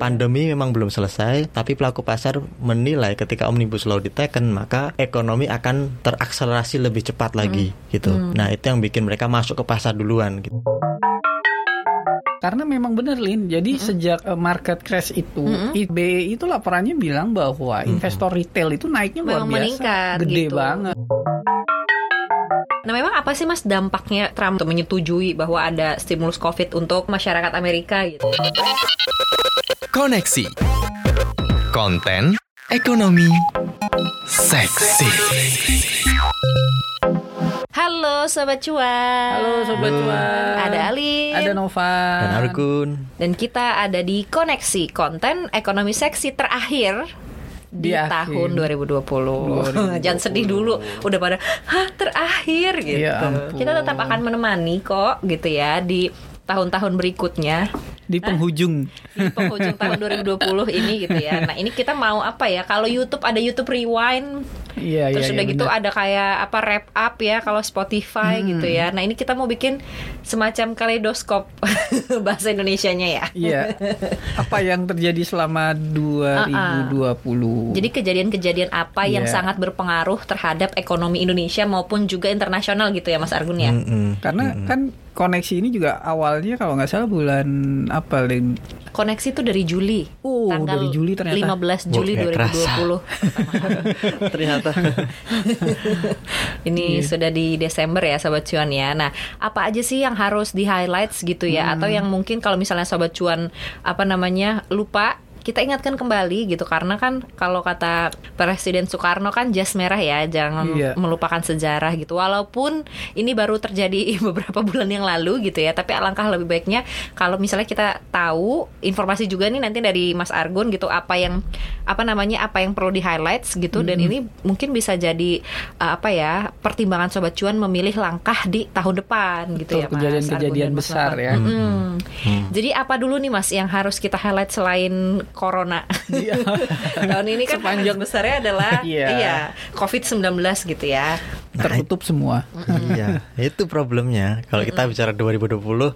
Pandemi memang belum selesai, tapi pelaku pasar menilai ketika omnibus law diteken maka ekonomi akan terakselerasi lebih cepat lagi gitu. Nah itu yang bikin mereka masuk ke pasar duluan. Gitu. Karena memang benar Lin, jadi sejak uh, market crash itu, IBE itu laporannya bilang bahwa investor retail itu naiknya luar biasa, meningkat, gede gitu. banget. Nah, memang apa sih Mas dampaknya Trump untuk menyetujui bahwa ada stimulus Covid untuk masyarakat Amerika gitu? Koneksi. Konten ekonomi seksi. Halo Sobat Cuan. Halo Sobat Cuan. Ada Ali. Ada Nova. Dan Argun, Dan kita ada di Koneksi Konten Ekonomi Seksi terakhir di, Di akhir. tahun 2020. 2020. Jangan sedih dulu, udah pada hah terakhir gitu. Ya ampun. kita tetap akan menemani kok gitu ya di tahun-tahun berikutnya Di penghujung. di penghujung tahun 2020 ini gitu ya. Nah, ini kita mau apa ya? Kalau YouTube ada YouTube Rewind, Iya, terus iya, udah iya, gitu benar. ada kayak apa wrap up ya kalau Spotify gitu ya. Nah, ini kita mau bikin semacam kaleidoskop bahasa Indonesianya ya. Iya. Apa yang terjadi selama 2020? Jadi kejadian-kejadian apa yang Iya. sangat berpengaruh terhadap ekonomi Indonesia maupun juga internasional gitu ya Mas Argun ya. Mm-mm. Karena kan koneksi ini juga awalnya kalau nggak salah bulan apa? Koneksi itu dari Juli. Oh, dari Juli ternyata. 15 Juli Wah, kayak 2020. ternyata Ini Iya. sudah di Desember ya Sobat Cuan ya. Nah, apa aja sih yang harus di highlights gitu ya atau Hmm. yang mungkin kalau misalnya Sobat Cuan apa namanya lupa kita ingatkan kembali gitu karena kan kalau kata Presiden Soekarno kan jas merah ya jangan Iya. melupakan sejarah gitu walaupun ini baru terjadi beberapa bulan yang lalu gitu ya tapi alangkah lebih baiknya kalau misalnya kita tahu informasi juga nih nanti dari Mas Argun gitu apa yang apa namanya apa yang perlu di highlights gitu dan ini mungkin bisa jadi uh, apa ya pertimbangan sobat cuan memilih langkah di tahun depan gitu ya Betul, Mas kejadian-kejadian Argun dan Mas besar Nova. ya. Mm-mm. Jadi apa dulu nih Mas yang harus kita highlight selain corona? Tahun ini kan Sepanjang- highlight besarnya adalah Iya. iya COVID-19 gitu ya. Tertutup semua. iya, itu problemnya. Kalau kita bicara 2020,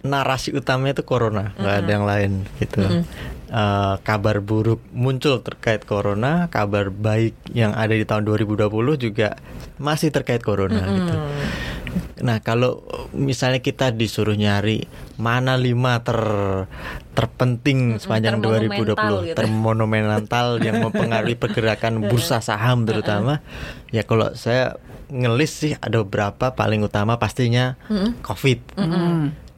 narasi utamanya itu corona, nggak ada yang lain gitu. Eh, kabar buruk muncul terkait corona, kabar baik yang ada di tahun 2020 juga masih terkait corona gitu. Nah, kalau misalnya kita disuruh nyari mana lima ter terpenting sepanjang termonumental 2020, gitu. termonumental yang mempengaruhi pergerakan bursa saham terutama, ya kalau saya ngelis sih ada beberapa paling utama pastinya COVID.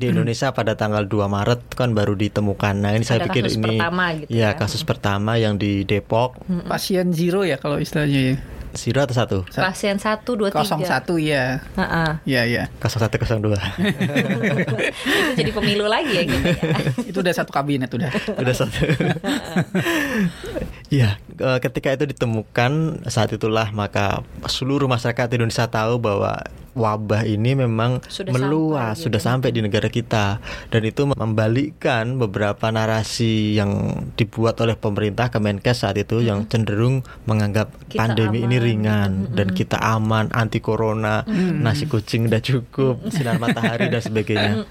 Di Indonesia pada tanggal 2 Maret kan baru ditemukan. Nah, ini saya Ada pikir kasus ini pertama gitu ya ya. kasus pertama yang di Depok. Pasien zero ya kalau istilahnya ya. Zero atau satu? Sa- Pasien 1 2 3. 01 ya. Heeh. Ya ya. 0102. Itu jadi pemilu lagi ya gitu ya. Itu udah satu kabinet udah. Udah satu. Iya, eh, ketika itu ditemukan saat itulah maka seluruh masyarakat Indonesia tahu bahwa wabah ini memang Sudah meluas, sampai gitu. sudah sampai di negara kita dan itu membalikkan beberapa narasi yang dibuat oleh pemerintah Kemenkes saat itu yang cenderung menganggap Kita pandemi ini ringan dan kita aman, anti corona, nasi kucing udah cukup, sinar matahari dan sebagainya.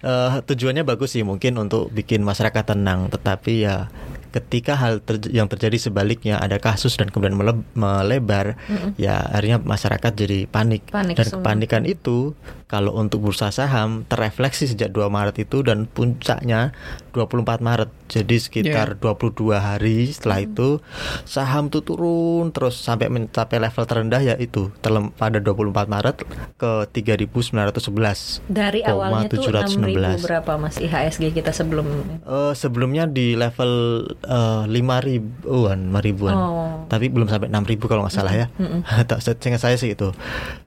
Eh, tujuannya bagus sih mungkin untuk bikin masyarakat tenang, tetapi ya ketika hal terj- yang terjadi sebaliknya ada kasus dan kemudian mele- melebar, ya akhirnya masyarakat jadi panik, Panik dan semua. kepanikan itu kalau untuk bursa saham terefleksi sejak 2 Maret itu dan puncaknya 24 Maret. Jadi sekitar 22 hari setelah itu saham tuh turun terus sampai mencapai level terendah yaitu terlem pada 24 Maret ke 3911. Dari awalnya tuh 6.000 6.719. berapa Mas IHSG kita sebelum Eh, sebelumnya di level eh, lima ribuan, lima ribuan, Oh. tapi belum sampai enam ribu kalau nggak salah ya. Tak seingat saya sih itu.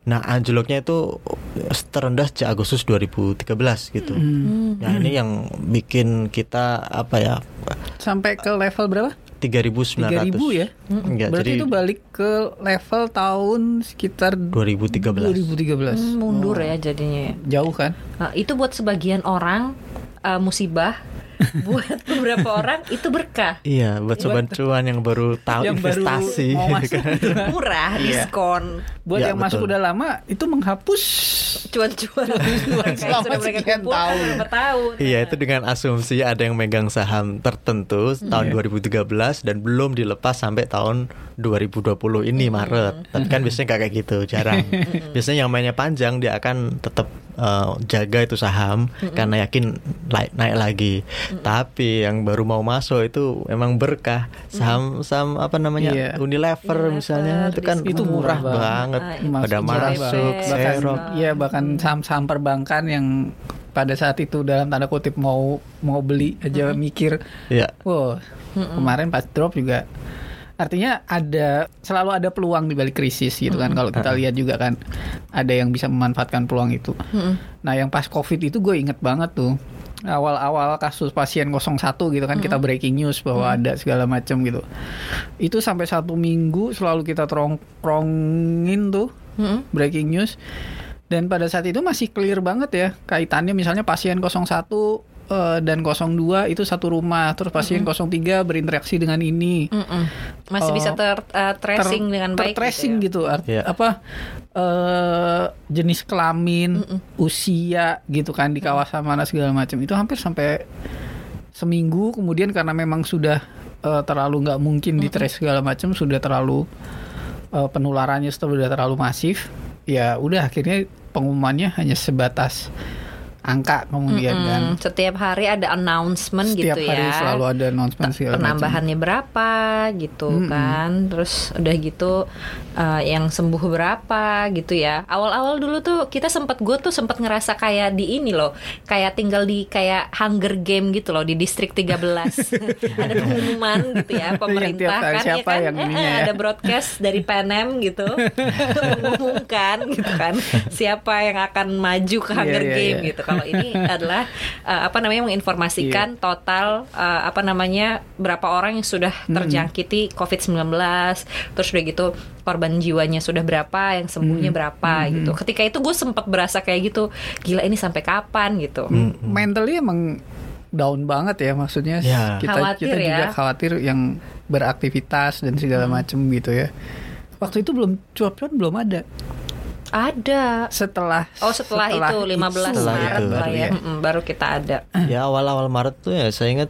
Nah anjloknya itu terendah sejak Agustus 2013 gitu. Nah ini yang bikin kita apa ya Sampai ke level berapa? 3.900 3000 ya? Enggak, Berarti jadi itu balik ke level tahun sekitar 2013. 2013. Hmm, mundur ya jadinya ya. Jauh kan? Nah, itu buat sebagian orang uh, musibah buat beberapa orang itu berkah Iya, buat sobat cuan yang baru tahu Yang baru investasi. mau masuk kan. gitu kan. murah Iya. diskon Buat Ya, yang masuk betul. udah lama itu menghapus cuan-cuan selama sekian tahun. beberapa tahun Iya, itu dengan asumsi ada yang megang saham tertentu tahun 2013 dan belum dilepas sampai tahun 2020 ini Maret. Tapi kan biasanya nggak kayak gitu, jarang. biasanya yang mainnya panjang dia akan tetap eh, jaga itu saham karena yakin naik naik lagi. Tapi yang baru mau masuk itu emang berkah. Saham saham apa namanya? Iya. Unilever, Unilever, misalnya itu kan Itu murah banget. Banget. Ah, Pada masuk JBP. bahkan serok. ya bahkan saham-saham perbankan yang pada saat itu dalam tanda kutip mau mau beli aja mikir Iya. wow kemarin pas drop juga artinya ada selalu ada peluang di balik krisis gitu kan kalau kita lihat juga kan ada yang bisa memanfaatkan peluang itu nah yang pas covid itu gue inget banget tuh awal-awal kasus pasien 01 gitu kan kita breaking news bahwa ada segala macam gitu. Itu sampai satu minggu selalu kita terongkrongin tuh Mm-mm. breaking news. Dan pada saat itu masih clear banget ya kaitannya. Misalnya pasien 01 eh, dan 02 itu satu rumah. Terus pasien 03 berinteraksi dengan ini. Mm-mm. masih Oh, bisa ter uh, tracing Ter- dengan baik tertracing gitu gitu, Art- Iya. apa eh, jenis kelamin usia gitu kan di kawasan mana segala macam. Itu hampir sampai seminggu. Kemudian karena memang sudah eh, terlalu nggak mungkin di trace segala macam sudah terlalu eh, penularannya sudah terlalu masif ya udah akhirnya pengumumannya hanya sebatas angka kemudian Mm-mm. kan. Setiap hari ada announcement setiap gitu hari ya. selalu ada announcement macam. penambahannya berapa gitu kan. Terus udah gitu uh, yang sembuh berapa gitu ya. Awal-awal dulu tuh kita sempat gue tuh sempat ngerasa kayak di ini loh. Kayak tinggal di kayak Hunger Game gitu loh di distrik 13 ada pengumuman gitu ya pemerintah tiap hari kan siapa ya kan? yang Eh, eh, ya. ada broadcast dari PNM gitu. Mengumumkan gitu kan siapa yang akan maju ke Hunger Iya, iya, Game iya. gitu kalau ini adalah uh, apa namanya menginformasikan total uh, apa namanya berapa orang yang sudah terjangkiti COVID-19 terus udah gitu korban jiwanya sudah berapa yang sembuhnya berapa gitu. Ketika itu gue sempat berasa kayak gitu gila ini sampai kapan gitu. Mentally emang down banget ya maksudnya Ya. kita Khawatir kita juga ya. khawatir yang beraktivitas dan segala macam gitu ya. Waktu itu belum cuap-cuap belum ada ada setelah Oh setelah, itu 15 Setelah Maret itu. lah baru ya, Mm-mm, baru kita ada. Ya awal-awal Maret tuh ya saya ingat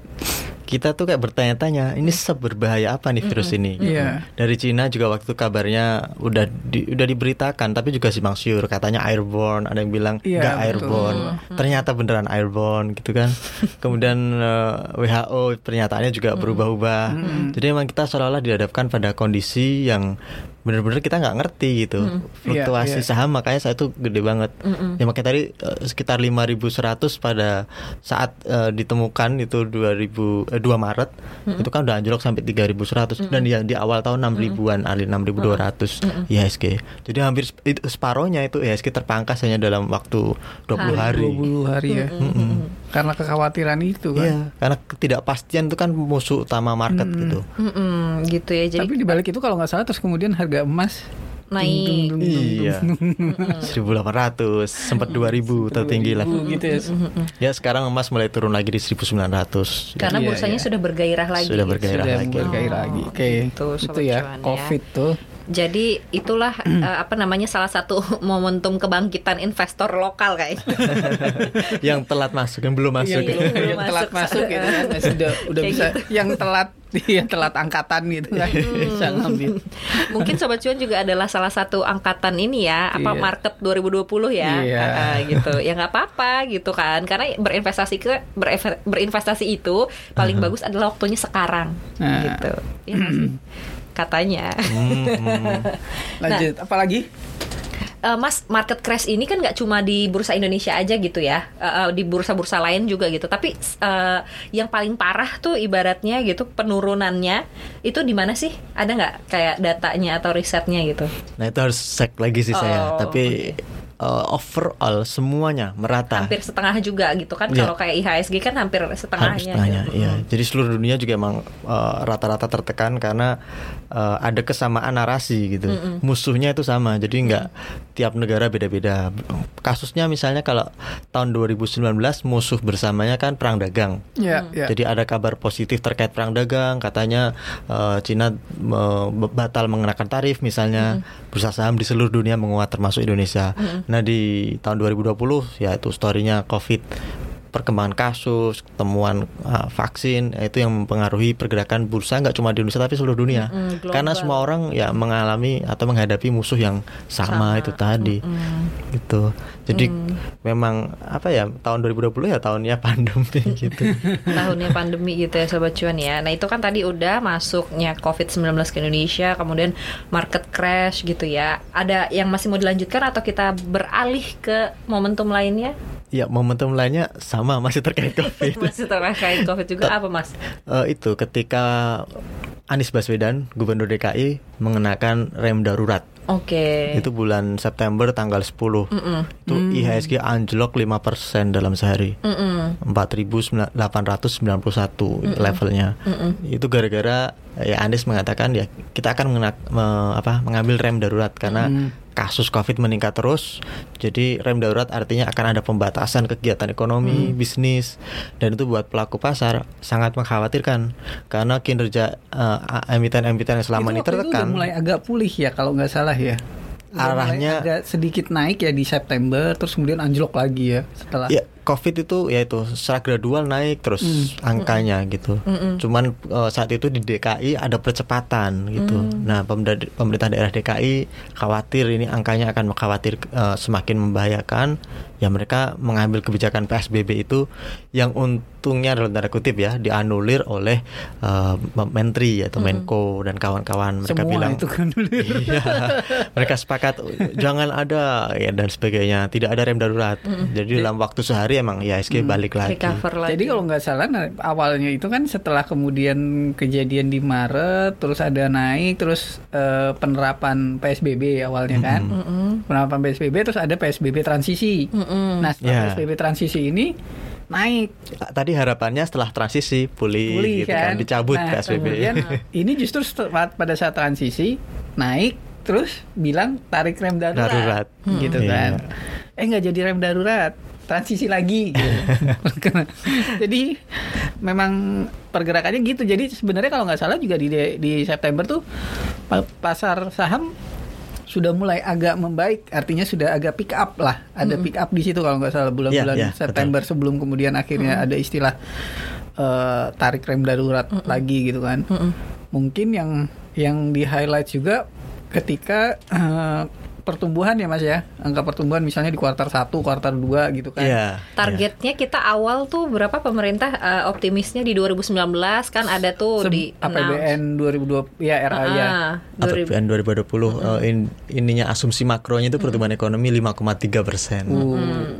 kita tuh kayak bertanya-tanya ini seberbahaya apa nih virus ini? gitu. Iya. Dari Cina juga waktu kabarnya udah di, udah diberitakan tapi juga simpang siur katanya airborne, ada yang bilang Iya, nggak betul. airborne. Ternyata beneran airborne gitu kan. Kemudian eh, WHO pernyataannya juga berubah-ubah. Jadi emang kita seolah-olah dihadapkan pada kondisi yang bener-bener kita nggak ngerti gitu. Fluktuasi Iya, iya. saham makanya saya tuh gede banget. Ya makanya tadi eh, sekitar 5.100 pada saat eh, ditemukan itu 2000 eh, 2 Maret itu kan udah anjlok sampai 3.100 dan yang di awal tahun 6 ribuan ali 6.200 IHSG. Jadi hampir itu separohnya itu IHSG terpangkas hanya dalam waktu 20 hari. 20 hari ya karena kekhawatiran itu kan Iya, karena ketidakpastian itu kan musuh utama market gitu. Mm-mm, gitu ya. Jadi tapi dibalik itu kalau nggak salah terus kemudian harga emas naik. dung, dung, dung, dung, Iya. 1800 sempat 2000 tertinggi lah. gitu ya Ya sekarang emas mulai turun lagi di 1900. Karena Iya, bursanya iya. sudah bergairah lagi. Sudah bergairah sudah lagi. bergairah lagi oke Gitu, itu ya Cuan ya. covid tuh Jadi itulah eh, apa namanya salah satu momentum kebangkitan investor lokal kayaknya. yang telat masuk, yang belum masuk. yang, belum yang telat masuk. masuk gitu kan Nah, sudah udah Kayak bisa gitu. yang telat yang telat angkatan gitu kan bisa ngambil Mungkin sobat cuan juga adalah salah satu angkatan ini ya, apa Iya. market 2020 ya, Iya. Ah, gitu. Ya nggak apa-apa gitu kan, karena berinvestasi ke berinvestasi itu paling bagus adalah waktunya sekarang, Nah. gitu. Ya? Katanya. Hmm, hmm. lanjut Nah. apalagi Eh, Mas, market crash ini kan nggak cuma di bursa Indonesia aja gitu ya, Eh, eh, di bursa-bursa lain juga gitu. Tapi eh, yang paling parah tuh ibaratnya gitu penurunannya itu di mana sih? Ada nggak kayak datanya atau risetnya gitu? Nah itu harus cek lagi sih saya. Oh, Tapi uh, overall semuanya merata. hampir setengah juga gitu kan Iya. kalau kayak IHSG kan hampir Hampir setengahnya, setengahnya, gitu. iya. Jadi seluruh dunia juga emang uh, rata-rata tertekan karena uh, ada kesamaan narasi gitu. Musuhnya itu sama, jadi nggak tiap negara beda-beda. Kasusnya misalnya kalau tahun 2019 musuh bersamanya kan perang dagang. Ya, ya. Jadi ada kabar positif terkait perang dagang, katanya uh, Cina uh, batal mengenakan tarif misalnya, bursa saham di seluruh dunia menguat termasuk Indonesia. Nah di tahun 2020 ya itu storynya COVID perkembangan kasus, temuan uh, vaksin itu yang mempengaruhi pergerakan bursa nggak cuma di Indonesia tapi seluruh dunia. Mm-mm, global. Karena semua orang ya mengalami atau menghadapi musuh yang sama, Sama. itu tadi. Gitu. Jadi memang apa ya tahun 2020 ya tahunnya pandemi gitu. tahunnya pandemi gitu ya sobat cuan ya. Nah itu kan tadi udah masuknya COVID-19 ke Indonesia, kemudian market crash gitu ya. Ada yang masih mau dilanjutkan atau kita beralih ke momentum lainnya? Ya momentum lainnya sama masih terkait COVID. Masih terkait COVID juga apa mas? Eh, itu ketika Anies Baswedan Gubernur DKI mengenakan rem darurat Oke. itu bulan September tanggal 10 Mm-mm. itu IHSG anjlok 5% dalam sehari Mm-mm. 4.891 levelnya itu gara-gara ya Anies mengatakan ya kita akan mengenak, me- apa, mengambil rem darurat karena kasus COVID meningkat terus jadi rem darurat artinya akan ada pembatasan kegiatan ekonomi bisnis dan itu buat pelaku pasar sangat mengkhawatirkan karena kinerja eh, emiten-emiten yang selama Itu ini waktu itu tertekan mulai agak pulih ya kalau nggak salah ya. Arahnya- agak sedikit naik ya di September, terus kemudian anjlok lagi ya setelah. Ya, COVID itu ya itu secara gradual naik terus angkanya gitu. Cuman eh, saat itu di DKI ada percepatan gitu. Nah, pemerintah, pemerintah daerah DKI khawatir ini angkanya akan khawatir eh, semakin membahayakan. Ya mereka mengambil kebijakan PSBB itu yang untungnya dalam tanda kutip ya dianulir oleh eh, menteri atau Menko dan kawan-kawan. Mereka Semua bilang itu kan dulu. Iya, mereka sepakat jangan ada ya dan sebagainya, tidak ada rem darurat. Jadi dalam waktu sehari emang ya ISG balik lagi. Recover lagi. Jadi kalau nggak salah nah, awalnya itu kan setelah kemudian kejadian di Maret, terus ada naik, terus eh, penerapan PSBB awalnya kan, penerapan PSBB terus ada PSBB transisi. Nah setelah Ya. PSBB transisi ini naik Tadi harapannya setelah transisi pulih, pulih gitu kan, kan, dicabut Nah, PSBB. kemudian ini justru setelah- pada saat transisi naik terus bilang tarik rem darurat, Darurat. gitu Hmm. kan Iya. eh nggak jadi rem darurat transisi lagi gitu. Jadi memang pergerakannya gitu. Jadi sebenarnya kalau nggak salah juga di di September tuh pa- pasar saham sudah mulai agak membaik. Artinya sudah agak pick up lah. Ada pick up di situ kalau nggak salah bulan-bulan Iya, iya, September sebelum kemudian akhirnya ada istilah eh, tarik rem darurat lagi gitu kan. Mungkin yang yang di highlight juga ketika eh, pertumbuhan ya mas ya angka pertumbuhan misalnya di kuartal 1, kuartal 2 gitu kan Iya. Targetnya kita awal tuh berapa pemerintah eh, optimisnya di 2019 kan ada tuh Sem- di APBN 2020 ya RA ya iya. 2000 APBN 2020 eh, in- ininya asumsi makronya itu pertumbuhan ekonomi 5,3 persen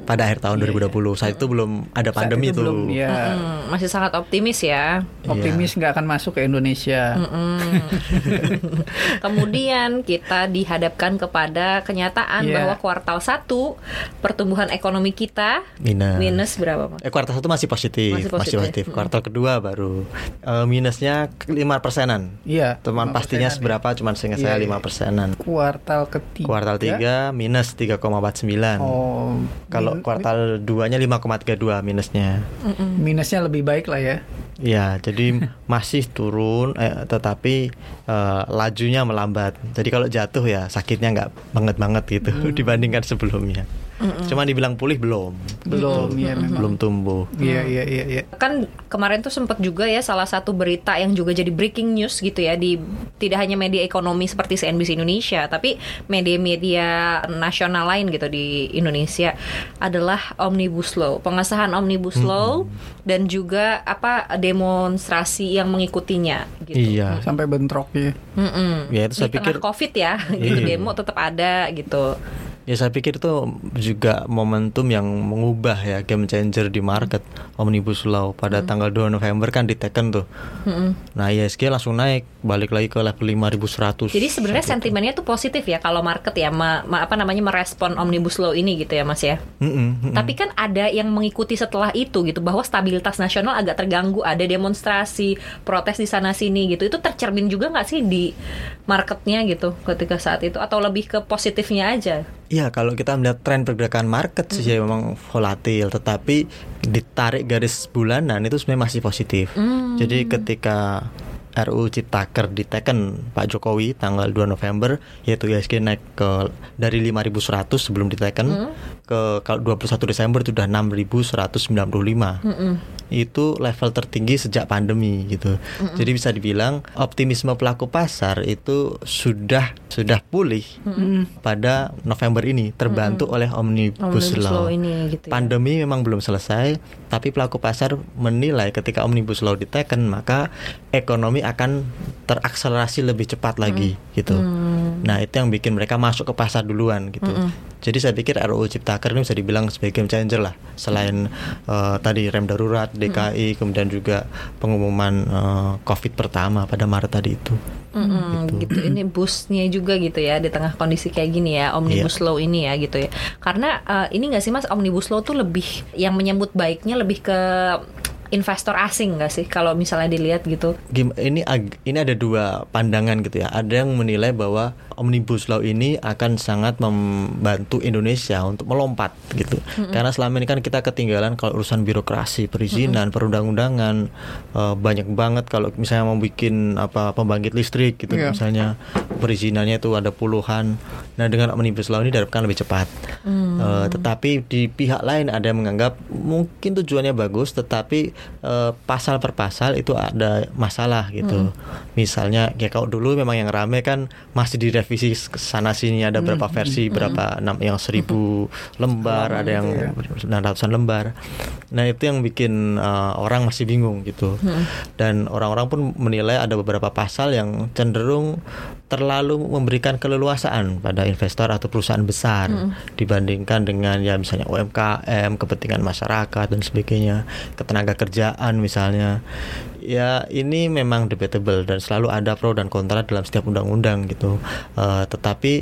pada akhir tahun 2020. Saat itu belum ada Saat pandemi itu tuh. belum, ya Hmm, masih sangat optimis ya. optimis nggak akan masuk ke Indonesia Mm. Kemudian kita dihadapkan kepada kenyataan Iya. bahwa kuartal 1 pertumbuhan ekonomi kita Minus. minus berapa, Mas? Eh kuartal satu masih positif, Masih masih positif. positif. Kuartal kedua baru eh, minusnya lima persenan. iya Teman 5 pastinya persenan ya. seberapa? Cuman seingat Iya, saya iya. lima persenan. kuartal ketiga Kuartal 3 minus 3,49. oh Kalau kuartal 2-nya 5,32 minusnya. minusnya lebih baik lah ya Ya, jadi masih turun eh, tetapi eh, lajunya melambat. Jadi kalau jatuh ya sakitnya nggak banget banget gitu dibandingkan sebelumnya. Cuman dibilang pulih belum. belum ya memang Belum tumbuh. iya iya iya iya Kan kemarin tuh sempat juga ya salah satu berita yang juga jadi breaking news gitu ya di tidak hanya media ekonomi seperti CNBC Indonesia, tapi media-media nasional lain gitu di Indonesia adalah Omnibus Law, pengesahan Omnibus Law dan juga apa demonstrasi yang mengikutinya gitu. Iya. sampai bentrok ya Mm-mm. Ya itu saya Di pikir COVID ya, gitu Iya. demo tetap ada gitu. Ya saya pikir itu juga momentum yang mengubah ya game changer di market Omnibus Law pada tanggal 2 November kan diteken tuh. Nah ISG langsung naik balik lagi ke level 5100. Jadi sebenarnya sentimennya tuh positif ya kalau market ya ma- ma- apa namanya merespon omnibus law ini gitu ya Mas ya. Mm-mm, mm-mm. Tapi kan ada yang mengikuti setelah itu gitu bahwa stabilitas nasional agak terganggu, ada demonstrasi, protes di sana sini gitu. Itu tercermin juga nggak sih di marketnya gitu ketika saat itu atau lebih ke positifnya aja? Iya, kalau kita melihat tren pergerakan market sih ya memang volatil, tetapi ditarik garis bulanan itu sebenarnya masih positif. Jadi ketika RUU Ciptaker diteken Pak Jokowi tanggal 2 November yaitu ISG naik ke dari 5100 sebelum diteken ke kalau 21 Desember itu sudah 6195. Itu level tertinggi sejak pandemi gitu. Jadi bisa dibilang optimisme pelaku pasar itu sudah sudah pulih pada November ini terbantu oleh Omnibus, Omnibus Law. Law ini gitu ya. Pandemi memang belum selesai, tapi pelaku pasar menilai ketika Omnibus Law diteken maka ekonomi akan terakselerasi lebih cepat lagi gitu. Nah, itu yang bikin mereka masuk ke pasar duluan gitu. Jadi saya pikir RUU Ciptaker ini bisa dibilang sebagai game changer lah. Selain eh, tadi rem darurat DKI, kemudian juga pengumuman eh, COVID pertama pada Maret tadi itu. Mm-mm, gitu. Ini boostnya juga gitu ya di tengah kondisi kayak gini ya omnibus Iya. law ini ya gitu ya. Karena eh, ini nggak sih mas omnibus law tuh lebih yang menyambut baiknya lebih ke investor asing nggak sih kalau misalnya dilihat gitu? Ini ini ada dua pandangan gitu ya. Ada yang menilai bahwa omnibus law ini akan sangat membantu Indonesia untuk melompat gitu. Karena selama ini kan kita ketinggalan kalau urusan birokrasi, perizinan, perundang-undangan eh, banyak banget kalau misalnya mau bikin apa pembangkit listrik gitu Iya. misalnya perizinannya itu ada puluhan. Nah, dengan omnibus law ini diharapkan lebih cepat. Eh, tetapi di pihak lain ada yang menganggap mungkin tujuannya bagus tetapi eh, pasal per pasal itu ada masalah gitu. Misalnya ya kalau dulu memang yang rame kan masih direvisi sana sini ada berapa versi, berapa enam yang seribu lembar, ada yang sembilan ratusan lembar. Nah, itu yang bikin eh, orang masih bingung gitu. Dan orang-orang pun menilai ada beberapa pasal yang cenderung terlalu memberikan keleluasaan pada investor atau perusahaan besar dibandingkan dengan ya misalnya UMKM, kepentingan masyarakat dan sebagainya, ketenaga kerjaan misalnya. Ya ini memang debatable dan selalu ada pro dan kontra dalam setiap undang-undang gitu. Eh, tetapi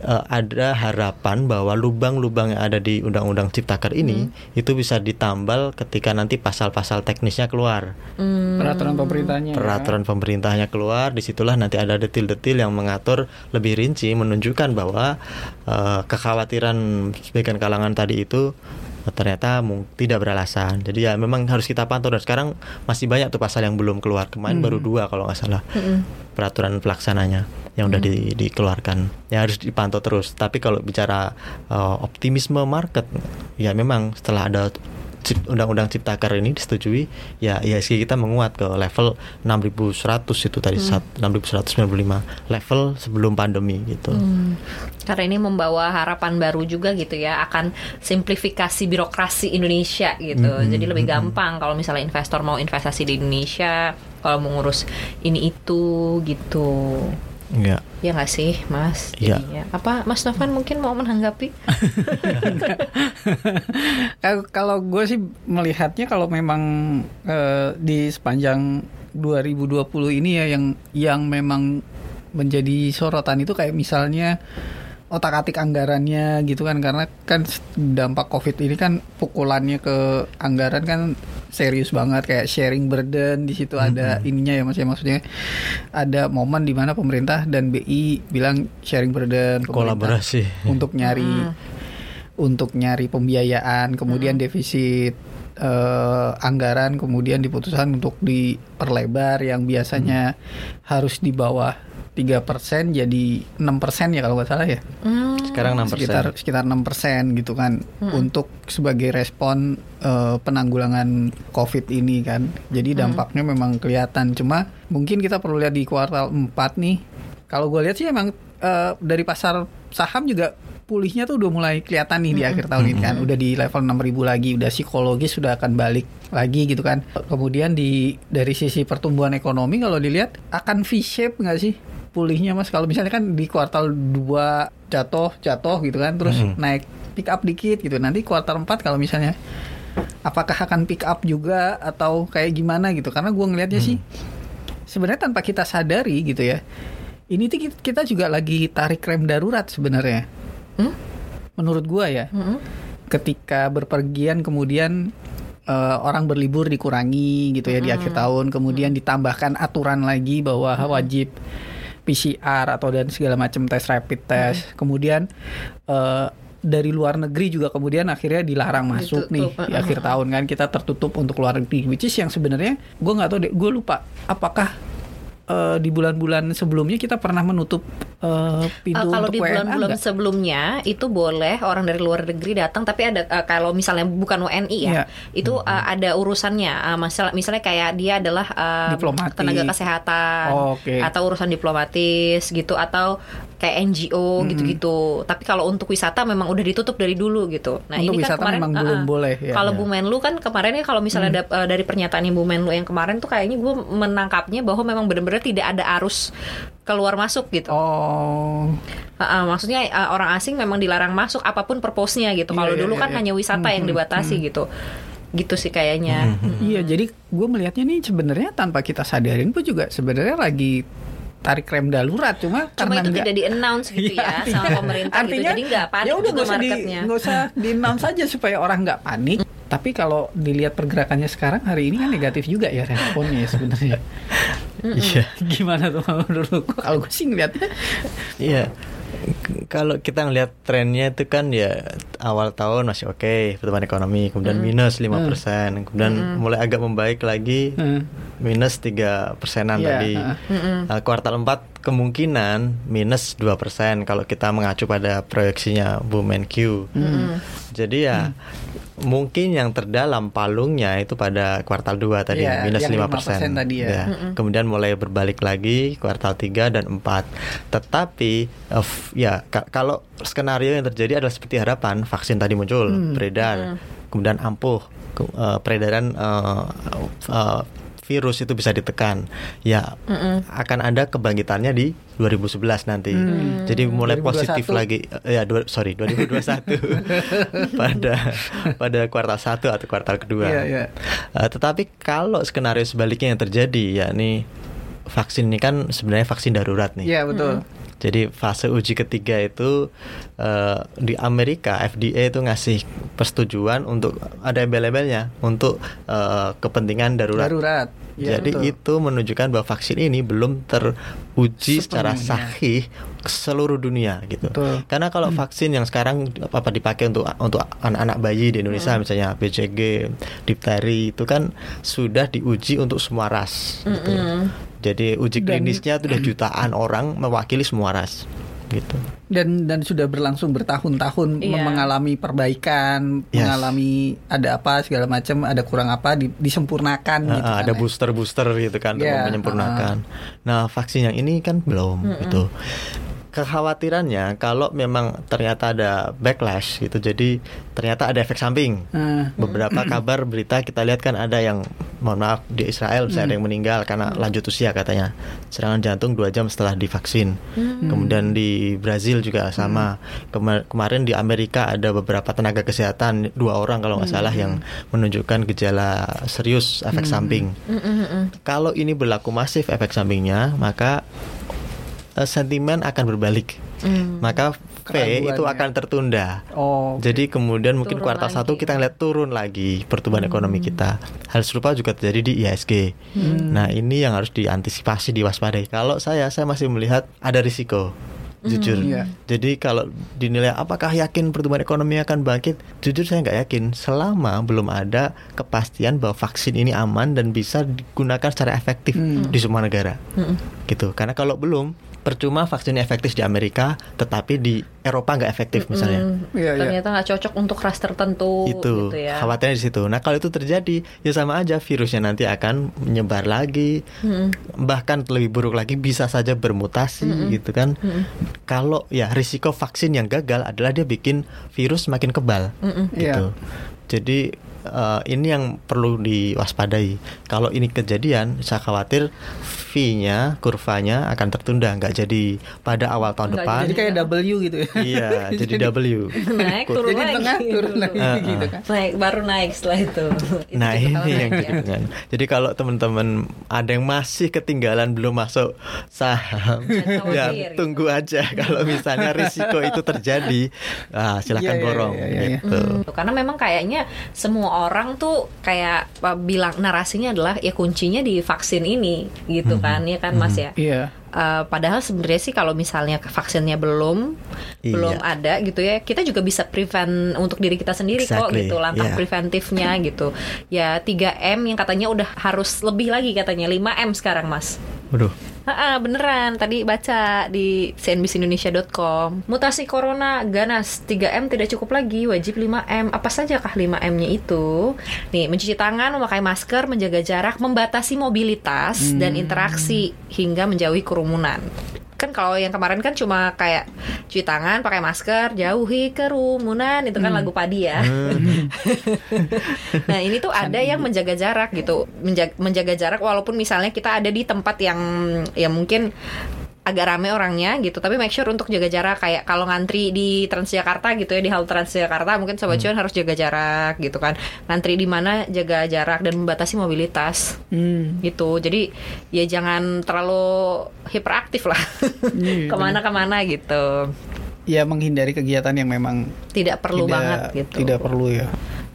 eh, ada harapan bahwa lubang-lubang yang ada di undang-undang Ciptaker ini itu bisa ditambal ketika nanti pasal-pasal teknisnya keluar Peraturan pemerintahnya. ya. peraturan pemerintahnya keluar di situlah nanti ada detil-detil yang mengatur lebih rinci menunjukkan bahwa eh, kekhawatiran sebagian kalangan tadi itu ternyata tidak beralasan. Jadi ya memang harus kita pantau. Dan sekarang masih banyak tuh pasal yang belum keluar. Kemarin baru dua kalau nggak salah. Peraturan pelaksananya yang udah di- dikeluarkan. Yang harus dipantau terus. Tapi kalau bicara eh, optimisme market ya memang setelah ada Undang-undang Ciptaker ini disetujui ya IHSG kita menguat ke level 6100 itu tadi saat 6195 level sebelum pandemi gitu. Karena ini membawa harapan baru juga gitu ya akan simplifikasi birokrasi Indonesia gitu. Jadi lebih gampang kalau misalnya investor mau investasi di Indonesia, kalau mau ngurus ini itu gitu. Enggak. Ya nggak sih, Mas? Iya. Jadinya. Apa Mas Novan mungkin mau menanggapi? Kalau- Kalau gue sih melihatnya kalau memang eh, di sepanjang 2020 ini ya yang yang memang menjadi sorotan itu kayak misalnya otak-atik anggarannya gitu kan karena kan dampak covid ini kan pukulannya ke anggaran kan serius banget kayak sharing burden di situ ada ininya ya mas ya. Maksudnya ada momen di mana pemerintah dan BI bilang sharing burden Kolaborasi. untuk nyari untuk nyari pembiayaan kemudian defisit eh, anggaran kemudian diputuskan untuk diperlebar yang biasanya harus di bawah 3% jadi 6% ya kalau nggak salah ya Hmm, Sekarang 6%. sekitar sekitar 6% gitu kan untuk sebagai respon eh, penanggulangan Covid ini kan. Jadi dampaknya memang kelihatan. Cuma mungkin kita perlu lihat di kuartal 4 nih. Kalau gue lihat sih emang eh, dari pasar saham juga pulihnya tuh udah mulai kelihatan nih di akhir tahun ini kan. Udah di level 6000 lagi, udah psikologis sudah akan balik lagi gitu kan. Kemudian di dari sisi pertumbuhan ekonomi kalau dilihat akan V shape nggak sih? Pulihnya mas. Kalau misalnya kan di kuartal 2 jatuh jatuh gitu kan terus naik pick up dikit gitu. Nanti kuartal 4 kalau misalnya apakah akan pick up juga atau kayak gimana gitu? Karena gua ngelihatnya sih sebenarnya tanpa kita sadari gitu ya ini tuh kita- juga lagi tarik rem darurat sebenarnya. Hmm? menurut gua ya Mm-mm. ketika berpergian kemudian eh, orang berlibur dikurangi gitu ya di akhir tahun kemudian ditambahkan aturan lagi bahwa wajib PCR atau dan segala macam tes rapid test. Kemudian eh, dari luar negeri juga kemudian akhirnya dilarang masuk nih Ditutup, di akhir tahun kan. Kita tertutup untuk luar negeri which is yang sebenarnya gue nggak tahu deh gue lupa apakah eh, di bulan-bulan sebelumnya kita pernah menutup eh, pintu Eh, kalau untuk di bulan-bulan sebelumnya itu boleh orang dari luar negeri datang tapi ada eh, kalau misalnya bukan WNI ya Iya. itu eh, ada urusannya Eh, masalah misalnya kayak dia adalah Diplomatik. tenaga kesehatan Oh, oke. atau urusan diplomatis gitu atau kayak NGO gitu-gitu tapi kalau untuk wisata memang udah ditutup dari dulu gitu nah Untuk ini kan wisata kemarin memang eh, belum eh, boleh, ya. kalau Ya. Bu Menlu kan kemarin ya kalau misalnya ada, eh, dari pernyataan Bu Menlu yang kemarin tuh kayaknya gue menangkapnya bahwa memang benar-benar tidak ada arus keluar masuk gitu oh Uh, uh, maksudnya uh, orang asing memang dilarang masuk apa pun purpose-nya gitu. Iya, Kalau iya, dulu iya, kan iya. hanya wisata yang dibatasi gitu. Gitu sih kayaknya. Iya, jadi gue melihatnya nih sebenarnya tanpa kita sadarin pun juga sebenarnya lagi tarik rem darurat cuma, Cuma karena itu nggak- tidak di-announce gitu Iya, ya sama pemerintah gitu. Jadi nggak panik ya udah juga nggak usah di nggak usah di announce saja supaya orang nggak panik. Tapi kalau dilihat pergerakannya sekarang hari ini kan negatif juga ya responnya ya sebenarnya. Iya. Gimana tuh menurut lu? Kalau gue sih ngeliatnya Iya. Kalau kita ngelihat trennya itu kan ya awal tahun masih oke pertumbuhan ekonomi, kemudian minus 5%, kemudian mulai agak membaik lagi Hmm. minus 3 persenan Iya, tadi. heeh. Nah, kuartal 4 kemungkinan minus 2 persen kalau kita mengacu pada proyeksinya Bu Menkyu. Jadi ya mungkin yang terdalam palungnya itu pada kuartal 2 tadi Iya, minus yang 5 persen. 5% tadi ya. Kemudian mulai berbalik lagi kuartal 3 dan 4. Tetapi f- ya ka- kalau skenario yang terjadi adalah seperti harapan, vaksin tadi muncul, beredar, kemudian ampuh, ke- eh, peredaran eh, eh, virus itu bisa ditekan. Ya akan ada kebangkitannya di 2011 nanti. Jadi mulai 2021. positif lagi eh, ya dua, sorry 2021 pada pada kuartal 1 atau kuartal kedua. Iya, iya. Eh, tetapi kalau skenario sebaliknya yang terjadi yakni vaksin ini kan sebenarnya vaksin darurat nih. Iya betul. Jadi fase uji ketiga itu eh, di Amerika FDA itu ngasih persetujuan untuk ada embel-embelnya untuk eh, kepentingan darurat. Darurat. Iya, Jadi betul. itu menunjukkan bahwa vaksin ini belum teruji secara sahih seluruh dunia gitu. Betul. Karena kalau vaksin yang sekarang apa dipakai untuk untuk anak-anak bayi di Indonesia Hmm. misalnya BCG, difteri itu kan sudah diuji untuk semua ras gitu. Jadi uji Dan- klinisnya itu udah jutaan orang mewakili semua ras gitu. dan dan sudah berlangsung bertahun-tahun Iya. mengalami perbaikan, Yes. mengalami ada apa segala macam, ada kurang apa di- disempurnakan gitu. Ah, kan ada ya. booster-booster gitu kan untuk Iya, menyempurnakan. Nah, vaksin yang ini kan belum gitu. Kekhawatirannya kalau memang ternyata ada backlash gitu. Jadi ternyata ada efek samping. Ah, Beberapa kabar berita kita lihat kan ada yang mohon maaf di Israel bisa ada yang meninggal karena lanjut usia katanya. Serangan jantung dua jam setelah divaksin. Kemudian di Brazil juga sama. Kema- kemarin di Amerika ada beberapa tenaga kesehatan dua orang kalau nggak salah yang menunjukkan gejala serius efek samping. Kalau ini berlaku masif efek sampingnya, maka eh, sentimen akan berbalik. Maka V Keraguan itu ya. akan tertunda. Oh, Jadi kemudian mungkin Turun kuartal lagi. satu kita ngeliat turun lagi pertumbuhan Hmm. ekonomi kita. Hal serupa juga terjadi di ISG. Hmm. Nah ini yang harus diantisipasi, diwaspadai. Kalau saya, saya masih melihat ada risiko. Jujur. Iya. Jadi kalau dinilai apakah yakin pertumbuhan ekonomi akan bangkit, jujur saya nggak yakin. Selama belum ada kepastian bahwa vaksin ini aman dan bisa digunakan secara efektif Hmm. di semua negara, gitu. Karena kalau belum, percuma vaksin efektif di Amerika, tetapi di Eropa nggak efektif misalnya Hmm, Iya, iya. ternyata nggak cocok untuk ras tertentu itu gitu ya. khawatirnya di situ. Nah kalau itu terjadi ya sama aja virusnya nanti akan menyebar lagi, bahkan lebih buruk lagi bisa saja bermutasi gitu kan. Kalau ya risiko vaksin yang gagal adalah dia bikin virus makin kebal gitu. Jadi eh, ini yang perlu diwaspadai. Kalau ini kejadian, saya khawatir V-nya kurvanya akan tertunda nggak jadi pada awal tahun Nggak depan. Jadi kayak W gitu ya. Iya, jadi W. naik turun Jadi lagi tengah turun lagi Ah, gitu kan. naik baru naik setelah itu, Itu Nah ini yang naik ya. jadi dengan. Jadi kalau teman-teman ada yang masih ketinggalan belum masuk saham, ya gitu. tunggu aja. Kalau misalnya risiko itu terjadi, ah, silahkan Iya, iya, borong. iya, iya, iya. gitu. Tuh, Karena memang kayaknya semua orang tuh kayak apa, bilang narasinya adalah ya kuncinya di vaksin ini gitu kan ya kan Mas ya. Iya. Eh, padahal sebenarnya sih kalau misalnya vaksinnya belum Iya. belum ada gitu ya, kita juga bisa prevent untuk diri kita sendiri kok Exactly, gitu langkah yeah. preventifnya gitu. Ya 3M yang katanya udah harus lebih lagi katanya 5M sekarang Mas. Waduh, Ah, beneran tadi baca di cnbcindonesia.com mutasi corona ganas 3M tidak cukup lagi wajib 5M apa saja kah 5M-nya itu nih mencuci tangan memakai masker menjaga jarak membatasi mobilitas dan interaksi hingga menjauhi kerumunan kan kalau yang kemarin kan cuma kayak cuci tangan pakai masker jauhi kerumunan. Itu kan lagu padi ya. Nah ini tuh ada yang menjaga jarak gitu. Menjaga, menjaga jarak walaupun misalnya kita ada di tempat yang ya mungkin agak rame orangnya gitu tapi make sure untuk jaga jarak. Kayak kalau ngantri di Transjakarta gitu ya di halte Transjakarta mungkin sobat cuan harus jaga jarak gitu kan. Ngantri di mana jaga jarak dan membatasi mobilitas. Hmm. gitu. Jadi ya jangan terlalu hiperaktif lah. Iya, ke mana-kemana gitu. Ya menghindari kegiatan yang memang tidak perlu tidak, banget gitu. Tidak perlu ya.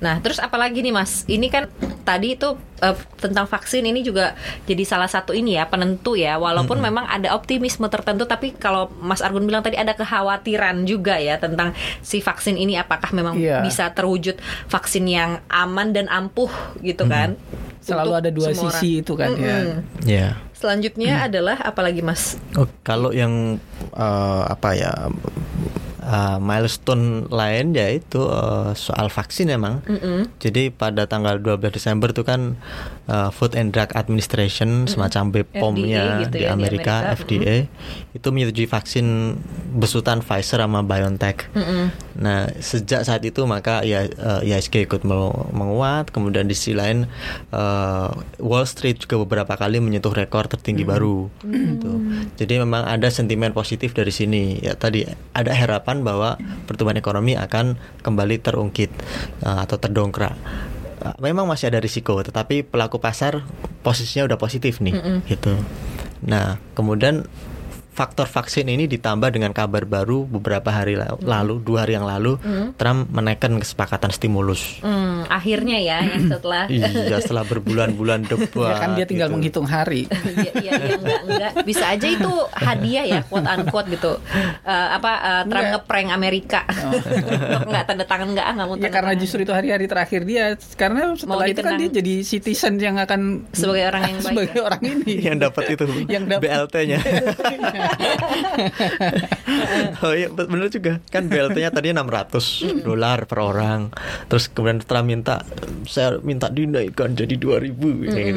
Nah, terus apalagi nih Mas? Ini kan tadi itu eh, tentang vaksin ini juga jadi salah satu ini ya penentu ya. Walaupun memang ada optimisme tertentu, tapi kalau Mas Argun bilang tadi ada kekhawatiran juga ya tentang si vaksin ini apakah memang Iya. bisa terwujud vaksin yang aman dan ampuh gitu kan? Selalu Untuk ada dua semua sisi orang. itu kan ya. Mm-mm. ya. Selanjutnya adalah apalagi Mas? Oh, kalau yang eh, apa ya eh, milestone lain yaitu eh, soal vaksin emang. Mm-mm. Jadi pada tanggal 12 Desember itu kan eh, Food and Drug Administration semacam BPOM-nya gitu di ya, di Amerika, Amerika. FDA itu menyetujui vaksin besutan Pfizer sama BioNTech. Mm-mm. Nah, sejak saat itu maka ya eh, IHSG ikut menguat, kemudian di sisi lain eh, Wall Street juga beberapa kali menyentuh rekor tertinggi baru. Gitu. Jadi memang ada sentimen positif dari sini. Ya tadi ada harapan bahwa pertumbuhan ekonomi akan kembali terungkit eh, atau terdongkrak. Memang masih ada risiko, tetapi pelaku pasar posisinya udah positif nih, gitu. Nah, kemudian faktor vaksin ini ditambah dengan kabar baru beberapa hari la- lalu, dua hari yang lalu, Trump menaikkan kesepakatan stimulus. Hmm, akhirnya ya yang setelah Iya, setelah berbulan-bulan debat. Ya kan dia tinggal gitu. menghitung hari. Iya, iya, iya, enggak, enggak. Bisa aja itu hadiah ya, quote unquote gitu. Eh, apa eh, Trump Enggak. ngeprank Amerika. Untuk enggak tanda tangan enggak, enggak mau Ya karena tangan. justru itu hari-hari terakhir dia karena setelah itu kan dia jadi citizen yang akan Sebagai orang yang baik sebagai ya. orang ini yang dapat itu Yang dapat. BLT-nya. oh iya bener juga kan BLT-nya tadinya 600 dolar per orang. Terus kemudian Trump minta saya minta dinaikkan jadi 2000 gitu kan.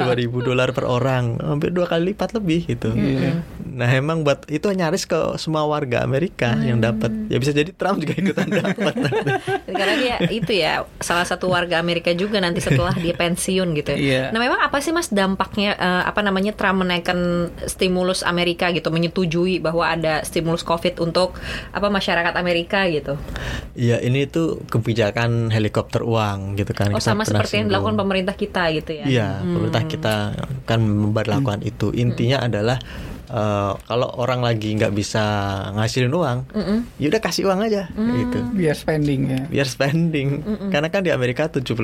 2000 dolar per orang, hampir dua kali lipat lebih gitu. Iya. Nah, emang buat itu nyaris ke semua warga Amerika yang dapat. Ya bisa jadi Trump juga ikutan dapat. Karena dia itu ya salah satu warga Amerika juga nanti setelah dia pensiun gitu. ya. Iya. Nah, memang apa sih Mas dampaknya eh, apa namanya Trump menaikkan stimulus Amerika gitu, menyetujui bahwa ada stimulus Covid untuk apa masyarakat Amerika gitu. Iya, ini tuh kebijakan helikopter uang gitu kan. Oh, Kita sama seperti yang dilakukan pemerintah kita gitu ya. Iya, pemerintah kita kan memperlakukan itu. Intinya adalah eh, kalau orang lagi nggak bisa ngasilin uang, ya udah kasih uang aja gitu. biar spending ya Biar spending. Karena kan di Amerika 70%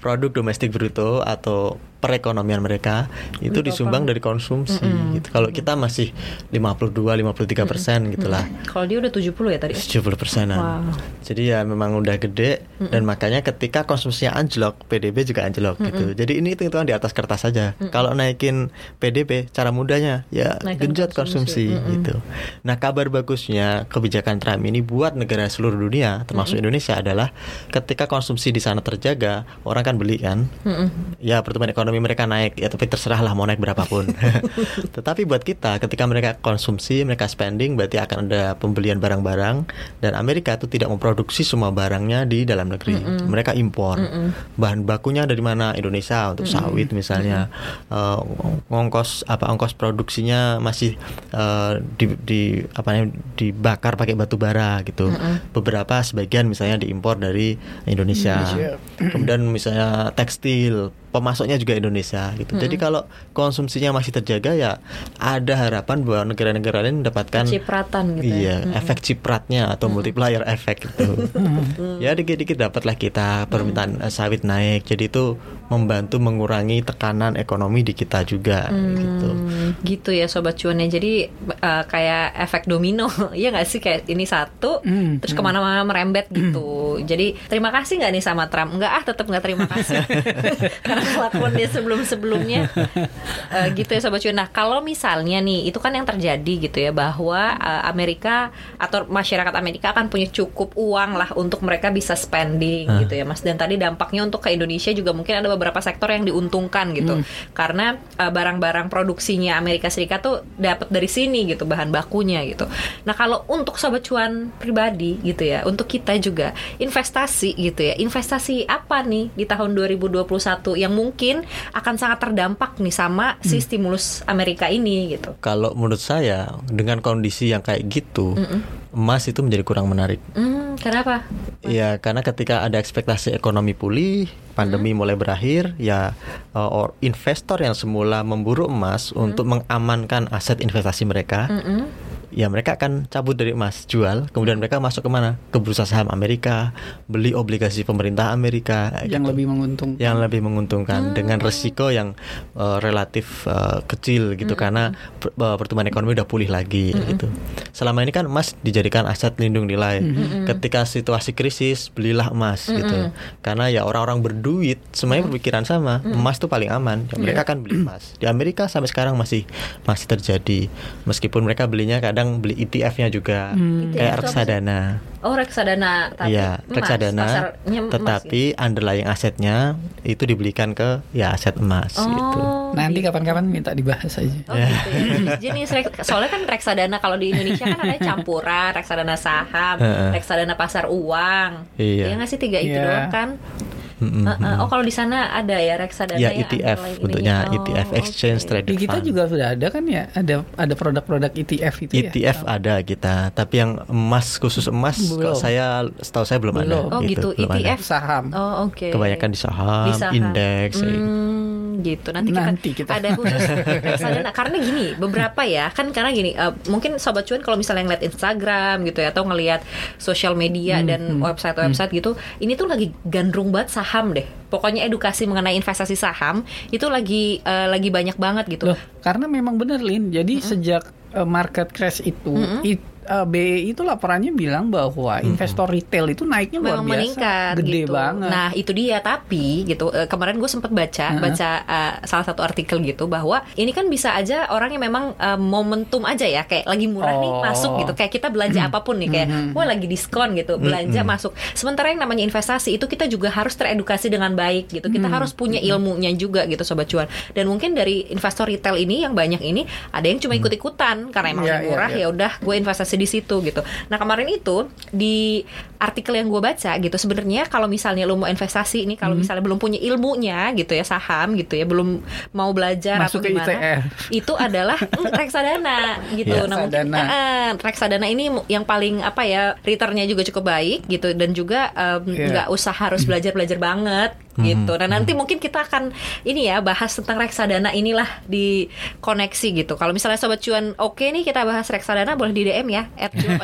produk domestik bruto atau perekonomian mereka itu disumbang dari konsumsi gitu. Kalau kita masih 52 53 persen gitulah. Kalau dia udah 70 ya tadi. 70 persenan. Wow. Jadi ya memang udah gede dan makanya ketika konsumsinya anjlok, PDB juga anjlok gitu. Jadi ini hitung-hitungan di atas kertas saja. Kalau naikin PDB, cara mudahnya ya Naikkan genjot konsumsi. konsumsi, gitu. Nah kabar bagusnya kebijakan Trump ini buat negara seluruh dunia, termasuk Indonesia adalah ketika konsumsi di sana terjaga, orang kan beli kan. Mm-mm. Ya pertumbuhan ekonomi ekonomi mereka naik ya tapi terserah lah mau naik berapapun. Tetapi buat kita ketika mereka konsumsi, mereka spending berarti akan ada pembelian barang-barang dan Amerika itu tidak memproduksi semua barangnya di dalam negeri. Mereka impor. Bahan bakunya dari mana? Indonesia untuk sawit misalnya. Eh, ongkos apa ongkos produksinya masih eh, di, di apa namanya dibakar pakai batu bara gitu. Beberapa sebagian misalnya diimpor dari Indonesia. Indonesia. Kemudian misalnya tekstil, pemasoknya juga Indonesia gitu. Jadi kalau konsumsinya masih terjaga ya ada harapan bahwa negara-negara lain mendapatkan Cipratan gitu Iya, ya. efek cipratnya atau multiplier efek gitu. ya dikit-dikit dapatlah kita permintaan eh, sawit naik. Jadi itu membantu mengurangi tekanan ekonomi di kita juga gitu. Hmm, gitu. ya sobat cuan ya. Jadi eh, kayak efek domino ya nggak sih? Kayak ini satu Hmm, terus ke mana-mana merembet gitu. Jadi terima kasih nggak nih sama Trump? Nggak ah tetap nggak terima kasih. Karena kelakuan dia sebelum-sebelumnya. Eh, gitu ya sobat cuan. Nah kalau misalnya nih itu kan yang terjadi gitu ya bahwa eh, Amerika atau masyarakat Amerika akan punya cukup uang lah untuk mereka bisa spending Ah. gitu ya mas. Dan tadi dampaknya untuk ke Indonesia juga mungkin ada beberapa sektor yang diuntungkan gitu karena uh, barang-barang produksinya Amerika Serikat tuh dapat dari sini gitu bahan bakunya gitu. Nah kalau untuk sobat cuan pribadi gitu ya, untuk kita juga investasi gitu ya, investasi apa nih di tahun 2021 yang mungkin akan sangat terdampak nih sama si stimulus Amerika ini gitu. Kalau menurut saya dengan kondisi yang kayak gitu, emas itu menjadi kurang menarik. Hmm, kenapa? Ya karena ketika ada ekspektasi ekonomi pulih, pandemi mulai berakhir, ya uh, or- investor yang semula memburu emas untuk mengamankan aset investasi mereka, Mm-mm. ya mereka akan cabut dari emas, jual, kemudian mereka masuk ke mana? Ke bursa saham Amerika, beli obligasi pemerintah Amerika, yang gitu. lebih menguntungkan. yang lebih menguntungkan dengan resiko yang uh, relatif uh, kecil gitu karena per- uh, pertumbuhan ekonomi udah pulih lagi gitu. Selama ini kan emas dijadikan aset lindung nilai. Ketika situasi krisis belilah emas gitu. Karena ya orang-orang berduit semuanya berpikiran sama, emas tuh paling aman. Ya, mereka kan beli emas. Di Amerika sampai sekarang masih masih terjadi. Meskipun mereka belinya kadang beli ETF-nya juga Hmm. ETF kayak reksadana. Oh reksadana tapi Iya, emas, reksadana. emas Tetapi underlying asetnya itu dibelikan ke ya aset emas gitu. gitu. Oh, Nanti gitu. kapan-kapan minta dibahas aja. Oh gitu ya. Jenis soalnya kan reksadana kalau di Indonesia kan ada campuran reksadana saham, Heeh. reksadana pasar uang. Iya. nggak sih tiga itu Iya. doang kan? Heeh. Oh kalau di sana ada ya reksadana Ya yang ETF bentuknya ininya. Oh, ETF Exchange oke. Traded Di kita Fund. juga sudah ada kan ya, ada ada produk-produk ETF itu ya. ETF ada kita, tapi yang emas khusus emas Belum. kok saya setahu saya belum, Belum. ada. Oh gitu, belum ada. ETF. Saham. Oh oke. Kebanyakan di saham, Di saham. indeks. gitu. Hmm, gitu. Nanti, Nanti kita, kita. ada khusus reksadana. Karena gini, beberapa ya kan karena gini, eh, mungkin sobat cuan kalau misalnya ngeliat Instagram gitu ya atau ngelihat sosial media Hmm, dan website-website gitu, ini tuh lagi gandrung banget saham deh. Pokoknya edukasi mengenai investasi saham itu lagi eh, lagi banyak banget gitu. Loh, karena memang bener Lin. Jadi sejak uh, market crash itu, it- uh, BEI itu laporannya bilang bahwa investor retail itu naiknya luar memang biasa, meningkat gede gitu. banget. Nah itu dia tapi gitu eh, kemarin gue sempat baca Heeh. baca eh, salah satu artikel gitu bahwa ini kan bisa aja orang yang memang eh, momentum aja ya kayak lagi murah nih Oh. masuk gitu kayak kita belanja apa pun nih kayak wah lagi diskon gitu belanja masuk. Sementara yang namanya investasi itu kita juga harus teredukasi dengan baik gitu. Kita harus punya ilmunya juga gitu sobat cuan. Dan mungkin dari investor retail ini yang banyak ini ada yang cuma ikut-ikutan karena emang lagi iya, murah iya. ya udah gue investasi di situ gitu. Nah kemarin itu di artikel yang gue baca gitu sebenarnya kalau misalnya lo mau investasi ini Hmm. kalau misalnya belum punya ilmunya gitu ya saham gitu ya belum mau belajar Masuk atau gimana ITF. itu adalah mm, reksadana gitu. Ya. Nah mungkin Reksadana. eh, reksadana ini yang paling apa ya returnnya juga cukup baik gitu dan juga Iya. nggak usah harus belajar belajar banget gitu. Nah nanti mungkin kita akan ini ya bahas tentang reksadana inilah di koneksi gitu. Kalau misalnya sobat cuan oke nih kita bahas reksadana boleh di DM ya at cuan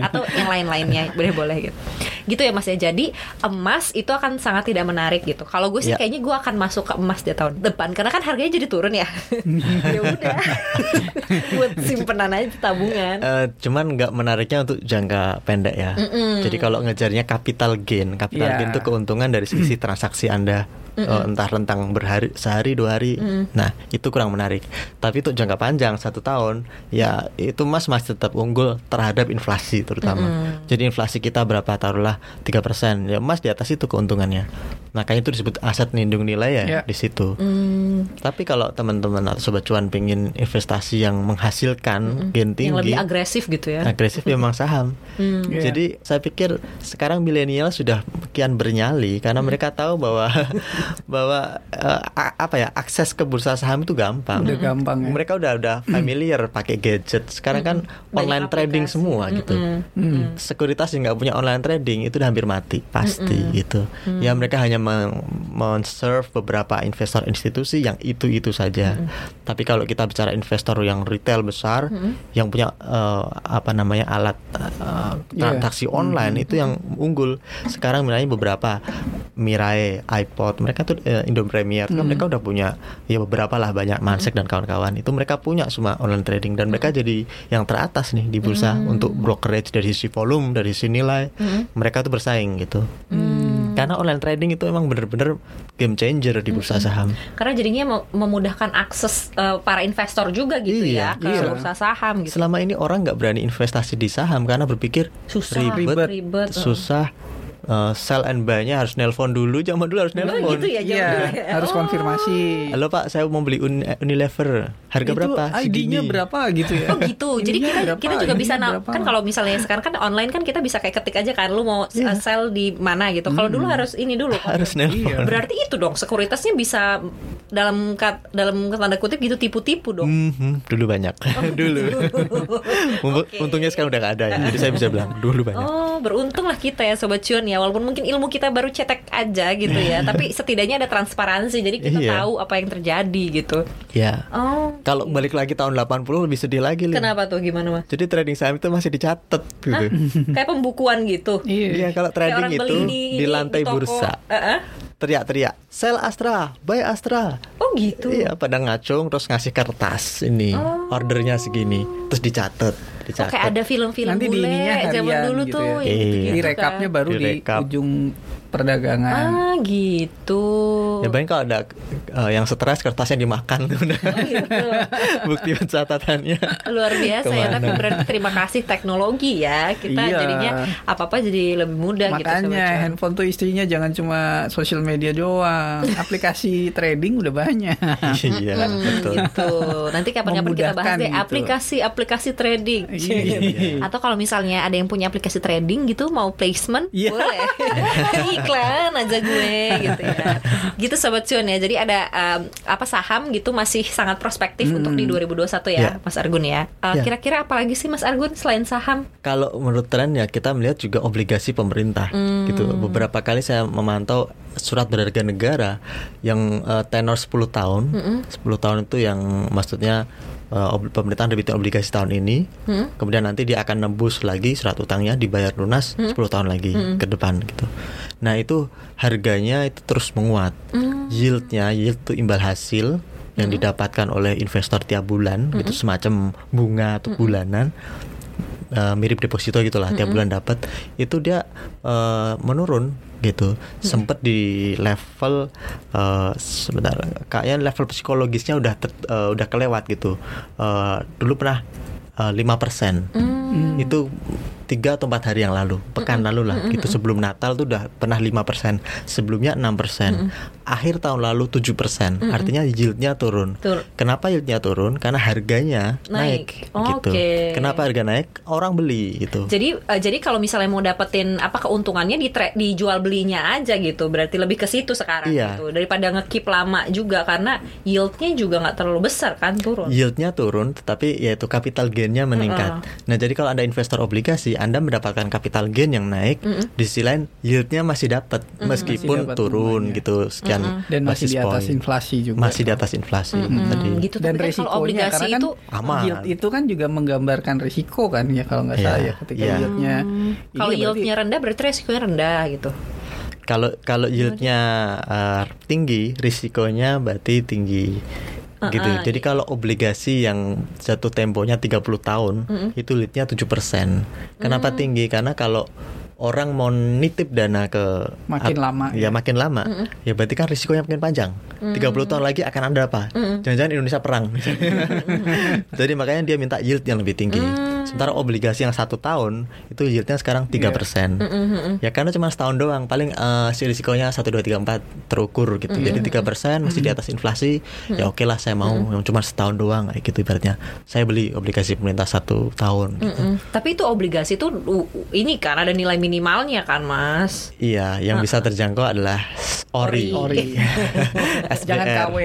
atau yang lain-lainnya boleh boleh gitu. Gitu ya Mas ya. Jadi emas itu akan sangat tidak menarik gitu. Kalau gue sih Ya. kayaknya gue akan masuk ke emas di tahun depan karena kan harganya jadi turun ya. ya udah. Buat simpenan aja tabungan. Eh, cuman nggak menariknya untuk jangka pendek ya. Jadi kalau ngejarnya capital gain, capital Iya. gain itu keuntungan dari sisi transaksi anda eh, entah rentang berhari sehari dua hari. Nah itu kurang menarik. Tapi untuk jangka panjang satu tahun ya itu Mas masih tetap unggul terhadap inflasi terutama. Jadi inflasi kita berapa taruhlah tiga persen ya Mas di atas itu keuntungannya. Makanya itu disebut aset lindung nilai ya Ya. di situ. Hmm, Tapi kalau teman-teman atau sobat cuan pengen investasi yang menghasilkan gain tinggi, yang lebih agresif gitu ya. agresif memang saham. Iya. Jadi saya pikir sekarang milenial sudah kian bernyali karena mereka tahu bahwa bahwa a- apa ya akses ke bursa saham itu gampang. Udah gampang ya. Mereka udah udah familiar pakai gadget. Sekarang kan Banyak online trading aplikasi. semua gitu. Hmm. Sekuritas yang nggak punya online trading itu udah hampir mati pasti gitu. Ya mereka hanya men- men-serve beberapa investor institusi yang itu itu saja. Tapi kalau kita bicara investor yang retail besar yang punya eh, apa namanya alat Iya. transaksi online itu yang unggul. Sekarang misalnya beberapa Mirai, iPod, mereka tuh eh, Indo Premier, kan mereka udah punya ya beberapa lah banyak Mansek dan kawan-kawan. Itu mereka punya semua online trading dan mereka jadi yang teratas nih di bursa untuk brokerage dari sisi volume, dari sisi nilai. Mereka tuh bersaing gitu. Karena online trading itu emang bener-bener game changer di bursa saham. Karena jadinya mem- memudahkan akses eh, para investor juga gitu Iya, ya ke iya. bursa saham gitu. Selama ini orang nggak berani investasi di saham karena berpikir Susah, ribet, ribet, uh. susah. Eh, sell and buy-nya harus nelpon dulu. Zaman dulu harus Oh, nelpon. gitu ya, Iya, dulu ya. harus Oh. konfirmasi. Halo Pak, saya mau beli Uni- Unilever. Harga Itu berapa? ID-nya berapa gitu ya? Oh gitu. Jadi kita berapa, kita juga bisa berapa? kan kalau misalnya sekarang kan online kan kita bisa kayak ketik aja kan lu mau Iya. uh, sell di mana gitu. Kalau dulu harus ini dulu. harus nelpon. Iya. Berarti itu dong sekuritasnya bisa dalam kat, dalam tanda kutip gitu tipu-tipu dong. Mhm, dulu banyak. dulu. Mumpung- Oke. Untungnya sekarang udah gak ada ya. Jadi saya bisa bilang dulu banyak. Oh, beruntunglah kita ya sobat cuan ya. Walaupun mungkin ilmu kita baru cetek aja gitu ya, tapi setidaknya ada transparansi. Jadi kita Iya. tahu apa yang terjadi gitu. Ya. Oh. Kalau balik lagi tahun 80 lebih sedih lagi, Lin. Kenapa tuh gimana, Mas? Jadi trading saham itu masih dicatat gitu. Hah? Kayak pembukuan gitu. Iya. Iya, kalau trading itu beli di, ini, lantai toko. bursa. Eh-eh. Teriak-teriak, sell Astra, buy Astra. Oh gitu. Iya, pada ngacung terus ngasih kertas ini, Oh. ordernya segini, terus dicatat, dicatat. kayak ada film-film di bule ininya zaman dulu gitu tuh. ya. yang Iya. gitu-gitu Di kan. rekapnya baru di Direkap. ujung perdagangan. Ah gitu. Ya bayangin kalau ada eh, yang stres kertasnya dimakan udah. gitu. Bukti pencatatannya. Luar biasa ya, tapi Ke mana? berarti terima kasih teknologi ya. Kita Iya. jadinya apa-apa jadi lebih mudah gitu. Makanya Sobat Cuan. handphone tuh istrinya jangan cuma sosial media doang, aplikasi trading udah banyak. Iya, betul. gitu. Nanti kapan-kapan kita bahas deh gitu. aplikasi-aplikasi trading. Iya. Atau kalau misalnya ada yang punya aplikasi trading gitu mau placement, Iya. boleh. Iklan aja gue gitu ya. Gitu sobat cuan ya. Jadi ada um, apa saham gitu masih sangat prospektif untuk di 2021 ya, Iya. Mas Argun ya. Uh, Iya. Kira-kira apa lagi sih Mas Argun selain saham? Kalau menurut tren ya kita melihat juga obligasi pemerintah Hmm. gitu. Beberapa kali saya memantau surat berharga negara yang eh, tenor 10 tahun. 10 tahun itu yang maksudnya eh, ob- pemerintah nerbitin obligasi tahun ini. Hmm. Kemudian nanti dia akan nembus lagi surat utangnya dibayar lunas Hmm. 10 tahun lagi ke depan gitu. Nah, itu harganya itu terus menguat. Hmm. Yieldnya yield itu imbal hasil yang didapatkan oleh investor tiap bulan gitu semacam bunga atau bulanan eh, mirip deposito gitulah tiap bulan dapat itu dia eh, menurun gitu. Sempet di level eh, sebentar kayaknya level psikologisnya udah ter- eh, udah kelewat gitu. Eh, dulu pernah lima persen. Itu tiga atau empat hari yang lalu pekan lalu lah gitu. Sebelum Natal tuh udah pernah lima persen sebelumnya enam persen. Akhir tahun lalu tujuh persen. Artinya yieldnya turun. Tur- kenapa yieldnya turun? Karena harganya Naik. naik, gitu. Oke. kenapa harga naik? Orang beli gitu. Jadi eh, jadi kalau misalnya mau dapetin apa keuntungannya di dijual belinya aja gitu. Berarti lebih ke situ sekarang Iya. gitu. Daripada ngekip lama juga karena yieldnya juga nggak terlalu besar kan turun. yieldnya turun tetapi yaitu capital gainnya meningkat. Nah jadi kalau anda investor obligasi anda mendapatkan capital gain yang naik di sisi lain yieldnya masih dapat meskipun Masih dapat turun bunganya. gitu sekian Dan masih di atas point. inflasi juga. masih di atas inflasi tadi Hmm, gitu. Dan kan kalau resikonya obligasi karena kan itu Aman. yield itu kan juga menggambarkan risiko kan ya kalau nggak Iya, salah ya ketika iya. yieldnya Hmm, kalau berarti- yieldnya rendah berarti resikonya rendah gitu. kalau kalau yieldnya uh, tinggi risikonya berarti tinggi gitu. Jadi kalau obligasi yang jatuh temponya 30 tahun itu yieldnya 7% kenapa tinggi? Karena kalau orang mau nitip dana ke Makin lama, ya, makin lama. Ya berarti kan risikonya makin panjang. 30 tahun lagi akan ada apa? Jangan-jangan Indonesia perang. Jadi makanya dia minta yield yang lebih tinggi sementara obligasi yang satu tahun itu yieldnya sekarang 3% persen ya karena cuma setahun doang paling eh, si risikonya 1 2 3 4 terukur gitu jadi 3% masih di atas inflasi ya oke lah saya mau yang cuma setahun doang kayak gitu ibaratnya saya beli obligasi pemerintah satu tahun gitu. Mm. Tapi itu obligasi itu uh, ini kan ada nilai minimalnya kan, Mas? Iya, yang bisa terjangkau adalah ori. Ori. SBR. Jangan KW.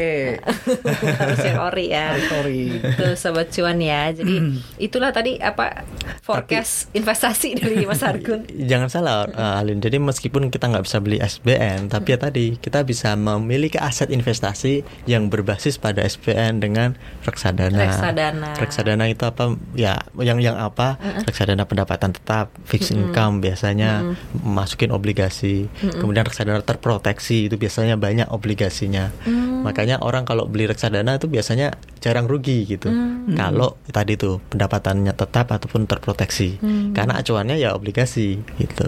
Harus yang ori ya. Sorry. Tuh sobat cuan ya. Jadi itulah tadi apa forecast investasi dari Mas Argun. Jangan salah, uh, Alin. Jadi meskipun kita nggak bisa beli SBN, tapi ya tadi kita bisa memiliki aset investasi yang berbasis pada SBN dengan reksadana. Reksadana. Reksadana itu apa? Ya, yang yang apa? Reksadana pendapatan tetap, fixed income biasanya masukin obligasi. Kemudian reksadana terproteksi itu biasanya banyak obligasinya. Makanya orang kalau beli reksadana itu biasanya jarang rugi gitu. Kalau tadi tuh pendapatannya tetap ataupun terproteksi. Karena acuannya ya obligasi gitu.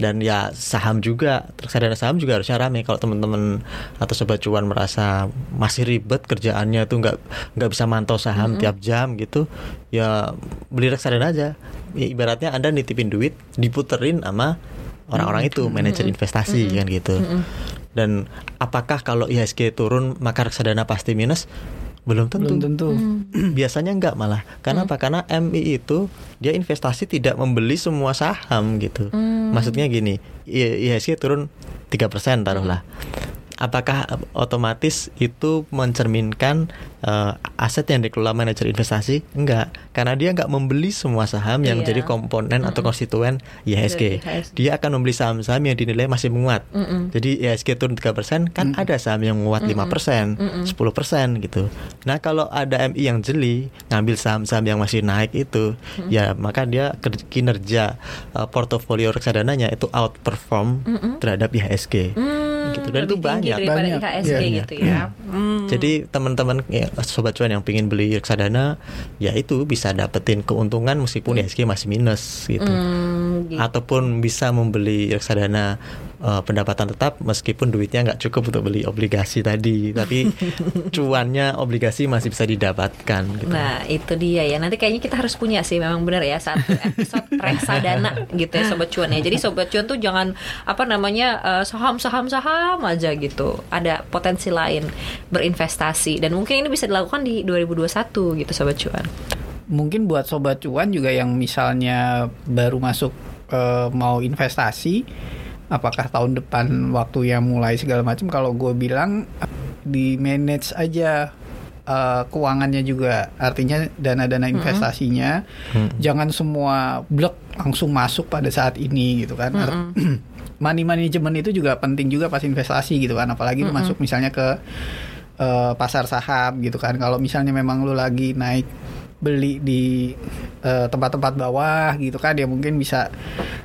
Dan ya saham juga, reksadana saham juga harusnya rame kalau teman-teman atau sobat cuan merasa masih ribet kerjaannya tuh nggak nggak bisa mantau saham tiap jam gitu. Ya beli reksadana aja. Ya, ibaratnya Anda nitipin duit diputerin sama orang-orang itu manajer investasi kan gitu. Dan apakah kalau IHSG turun maka reksadana pasti minus? Belum tentu. Belum tentu. Biasanya enggak malah. Karena apa? Karena MI itu dia investasi tidak membeli semua saham gitu. Maksudnya gini, IHSG turun 3% taruhlah. Apakah otomatis itu mencerminkan eh, aset yang dikelola manajer investasi? Enggak, karena dia enggak membeli semua saham yang Iya. jadi komponen atau konstituen IHSG. IHSG. Dia akan membeli saham-saham yang dinilai masih menguat. Jadi IHSG turun 3% kan ada saham yang menguat 5%, 10% gitu. Nah, kalau ada MI yang jeli ngambil saham-saham yang masih naik itu, ya maka dia kinerja uh, portofolio reksadananya itu outperform terhadap IHSG. Gitu. Dan itu Hmm, banyak. daripada Banyak. IHSG Iya. gitu ya. Hmm. Jadi teman-teman ya, sobat cuan yang pengen beli reksadana, ya itu bisa dapetin keuntungan meskipun IHSG masih minus gitu. Hmm, gitu. Ataupun bisa membeli reksadana eh, pendapatan tetap meskipun duitnya nggak cukup untuk beli obligasi tadi, tapi cuannya obligasi masih bisa didapatkan. Gitu. Nah itu dia ya. Nanti kayaknya kita harus punya sih Memang benar ya Satu episode reksadana gitu ya Sobat Cuan ya. Jadi Sobat Cuan tuh jangan Apa namanya eh, Saham-saham-saham aja gitu. Ada potensi lain Berinvestasi. Dan mungkin ini bisa dilakukan di 2021 gitu Sobat Cuan. Mungkin buat sobat cuan juga yang misalnya baru masuk eh, mau investasi, apakah tahun depan waktu yang mulai segala macam? Kalau gue bilang di manage aja eh, keuangannya juga, artinya dana-dana investasinya jangan semua blek langsung masuk pada saat ini gitu kan. Art- Money management itu juga penting juga pas investasi gitu kan, apalagi lu masuk misalnya ke eh, pasar saham gitu kan. Kalau misalnya memang lu lagi naik beli di eh, tempat-tempat bawah gitu kan ya mungkin bisa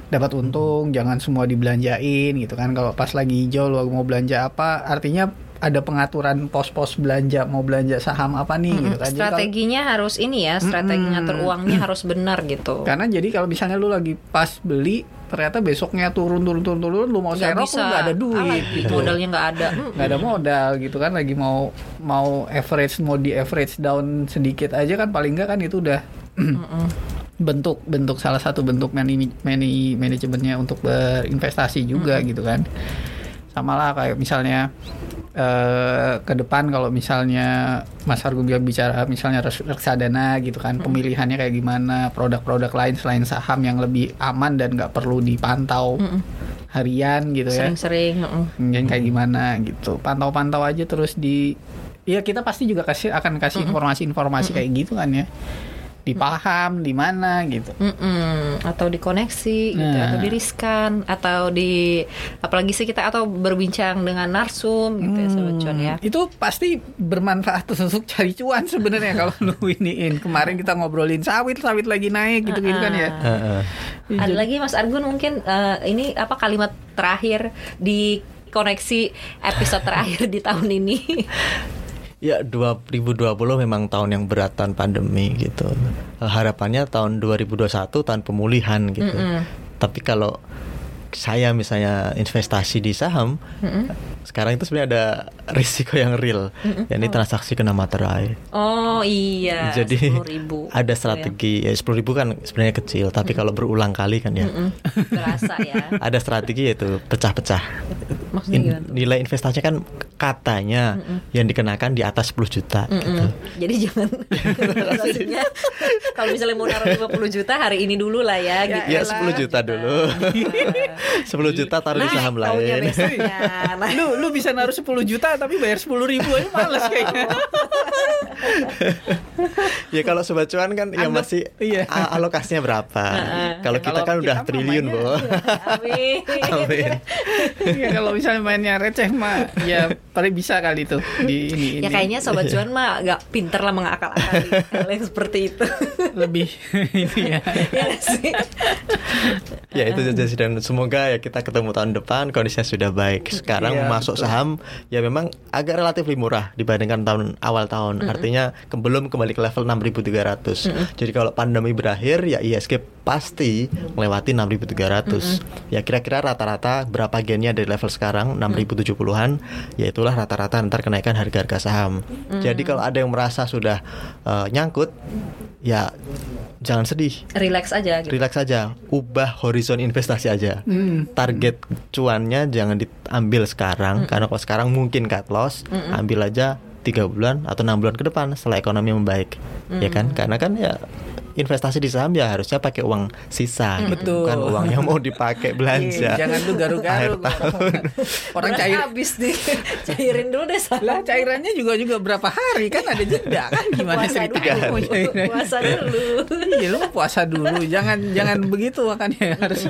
dapat untung jangan semua dibelanjain gitu kan. Kalau pas lagi hijau lu mau belanja apa artinya ada pengaturan pos-pos belanja mau belanja saham apa nih gitu kan. Jadi kalau- Strateginya harus ini ya Strategi ngatur uangnya harus benar gitu. Karena jadi kalau misalnya lu lagi pas beli ternyata besoknya turun turun turun turun lu mau Nggak serok lu nggak ada duit lagi? gitu. Modalnya nggak ada. Hmm. nggak ada modal gitu kan lagi mau mau average mau di average down sedikit aja kan paling nggak kan itu udah bentuk bentuk salah satu bentuk mani, mani manajemennya untuk berinvestasi juga gitu kan. Sama lah kayak misalnya eh, ke depan kalau misalnya Mas Argo bilang bicara misalnya reksadana gitu kan pemilihannya kayak gimana produk-produk lain selain saham yang lebih aman dan nggak perlu dipantau harian gitu ya. Sering-sering mm. Mungkin kayak gimana gitu. Pantau-pantau aja terus di Iya kita pasti juga kasih akan kasih informasi-informasi kayak gitu kan ya. Di paham di mana gitu. Mm-mm. atau dikoneksi gitu Nah. atau diriskan atau di apalagi sih kita atau berbincang dengan narsum gitu ya sobat cuan ya Itu pasti bermanfaat untuk cari cuan sebenarnya kalau lu iniin. Kemarin kita ngobrolin sawit, sawit lagi naik gitu-gitu kan ya. Heeh. ada lagi Mas Argun mungkin eh, ini apa kalimat terakhir di koneksi episode terakhir di tahun ini Ya 2020 memang tahun yang berat tahun pandemi gitu. Eh, Harapannya tahun 2021 tahun pemulihan gitu. Tapi kalau saya misalnya investasi di saham, sekarang itu sebenarnya ada risiko yang real, yakni transaksi kena materai. Oh iya. Jadi 10.000. ada Gitu strategi ya sepuluh ribu kan sebenarnya kecil, tapi kalau berulang kali kan ya ya. Berasa ya. ada strategi yaitu pecah-pecah. Maksudnya In- gimana tuh? nilai investasinya kan katanya yang dikenakan di atas 10 juta gitu. Jadi jangan maksudnya kalau misalnya mau naruh 50 juta hari ini dulu lah ya gitu. Ya 10 juta dulu. 10 juta taruh di saham Nah, lain. besoknya. Nah, lu lu bisa naruh 10 juta tapi bayar 10 ribu aja males kayaknya. ya kalau sobat cuan kan ya Anggap- masih iya. alokasinya berapa. kalau kita Kalau kan kita udah triliun, mainnya- Bo. Amin. Amin. ya kalau misalnya mainnya receh mah ya paling bisa kali itu di ini, Ya ini. kayaknya sobat cuan mah agak pinter lah mengakal-akali hal yang seperti itu. lebih itu ya. ya sih. ya itu saja sih dan semoga ya kita ketemu tahun depan kondisinya sudah baik. Sekarang Iya, masuk betul. saham ya memang agak relatif lebih murah dibandingkan tahun awal tahun. Artinya ke- belum kembali ke level 6.300. Jadi kalau pandemi berakhir ya ISG pasti melewati 6.300. Ya kira-kira rata-rata berapa gennya dari level sekarang 6.070-an ya itulah rata-rata ntar kenaikan harga-harga saham. Jadi kalau ada yang merasa sudah eh, nyangkut ya jangan sedih Relax aja gitu. relax saja, ubah horizon investasi aja. Hmm. Target cuannya jangan diambil sekarang karena kalau sekarang mungkin cut loss, ambil aja tiga bulan atau enam bulan ke depan setelah ekonomi membaik, ya kan? Karena kan ya investasi di saham ya harusnya pakai uang sisa, gitu. Betul. bukan uang yang mau dipakai belanja. Iya, jangan tuh garu-garu. Tahun. Orang cair habis nih. Cairin dulu deh sama. lah cairannya juga juga berapa hari kan ada jeda kan gimana puasa ceritanya dulu. Puasa dulu. iya lu puasa dulu jangan jangan begitu makanya harus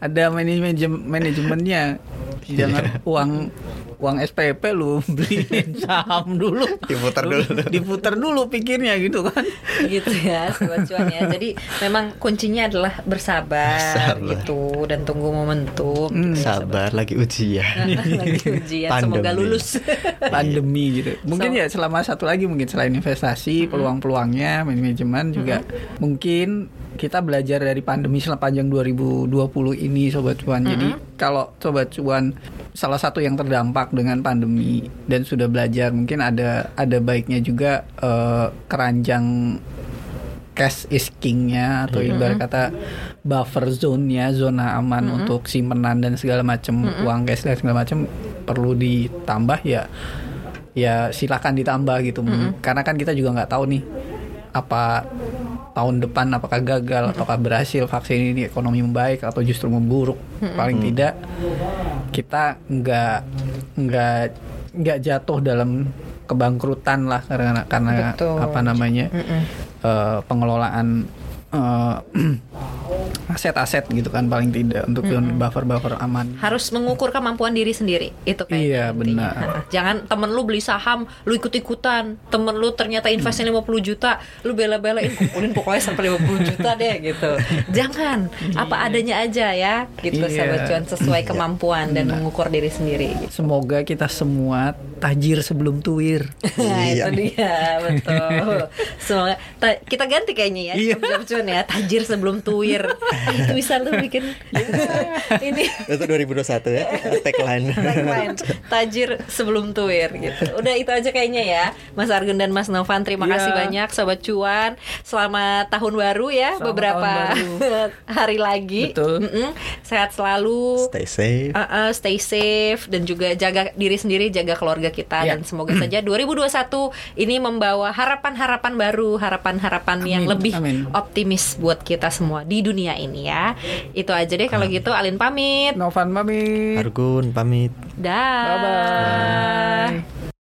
ada manajemen manajemennya jangan uang uang SPP lu beliin saham dulu. Diputar Lu dulu. diputar dulu pikirnya gitu kan. Gitu ya sobat cuan ya jadi memang kuncinya adalah bersabar, Bersabar. gitu dan tunggu momentum. Hmm, gitu ya, Sabar lagi ujian. lagi ujian semoga Pandemi. lulus pandemi gitu. Mungkin So- ya selama satu lagi mungkin selain investasi peluang-peluangnya manajemen juga mungkin kita belajar dari pandemi sepanjang 2020 ini sobat cuan. Jadi kalau sobat cuan salah satu yang terdampak dengan pandemi dan sudah belajar mungkin ada ada baiknya juga eh, keranjang cash is king-nya atau ibarat kata buffer zone-nya zona aman untuk simpanan dan segala macam uang cash dan segala macam perlu ditambah ya ya silakan ditambah gitu. Karena kan kita juga nggak tahu nih apa tahun depan apakah gagal ataukah berhasil vaksin ini ekonomi membaik atau justru memburuk. Paling tidak kita nggak nggak nggak jatuh dalam kebangkrutan lah karena karena Betul. apa namanya eh, pengelolaan eh, aset-aset gitu kan paling tidak untuk buffer-buffer aman harus mengukur kemampuan diri sendiri itu kayak Iya, intinya. benar. jangan temen lu beli saham lu ikut ikutan temen lu ternyata investnya 50 juta lu bela-belain kumpulin pokoknya sampai 50 juta deh gitu jangan apa adanya aja ya gitu Iya. sahabat cuan sesuai kemampuan dan mengukur diri sendiri gitu. semoga kita semua tajir sebelum tuir Nah, Iya. itu dia betul. Semoga ta- kita ganti kayaknya ya. Iya. Cuan ya, tajir sebelum itu bisa lu bikin ini Itu 2021 ya, tagline. tagline tajir sebelum tuir gitu. Udah itu aja kayaknya ya. Mas Argun dan Mas Novan terima Iya. kasih banyak sobat cuan. Selamat tahun baru ya Selamat beberapa tahun hari lagi. Betul. Mm-mm. Sehat selalu. Stay safe. Uh, uh, stay safe dan juga jaga diri sendiri, jaga keluarga kita Ya. dan semoga saja 2021 ini membawa harapan-harapan baru, harapan-harapan yang lebih amin. optimis buat kita semua di dunia ini ya. Itu aja deh kalau gitu Alin pamit. Novan pamit Argun pamit. Dah. bye bye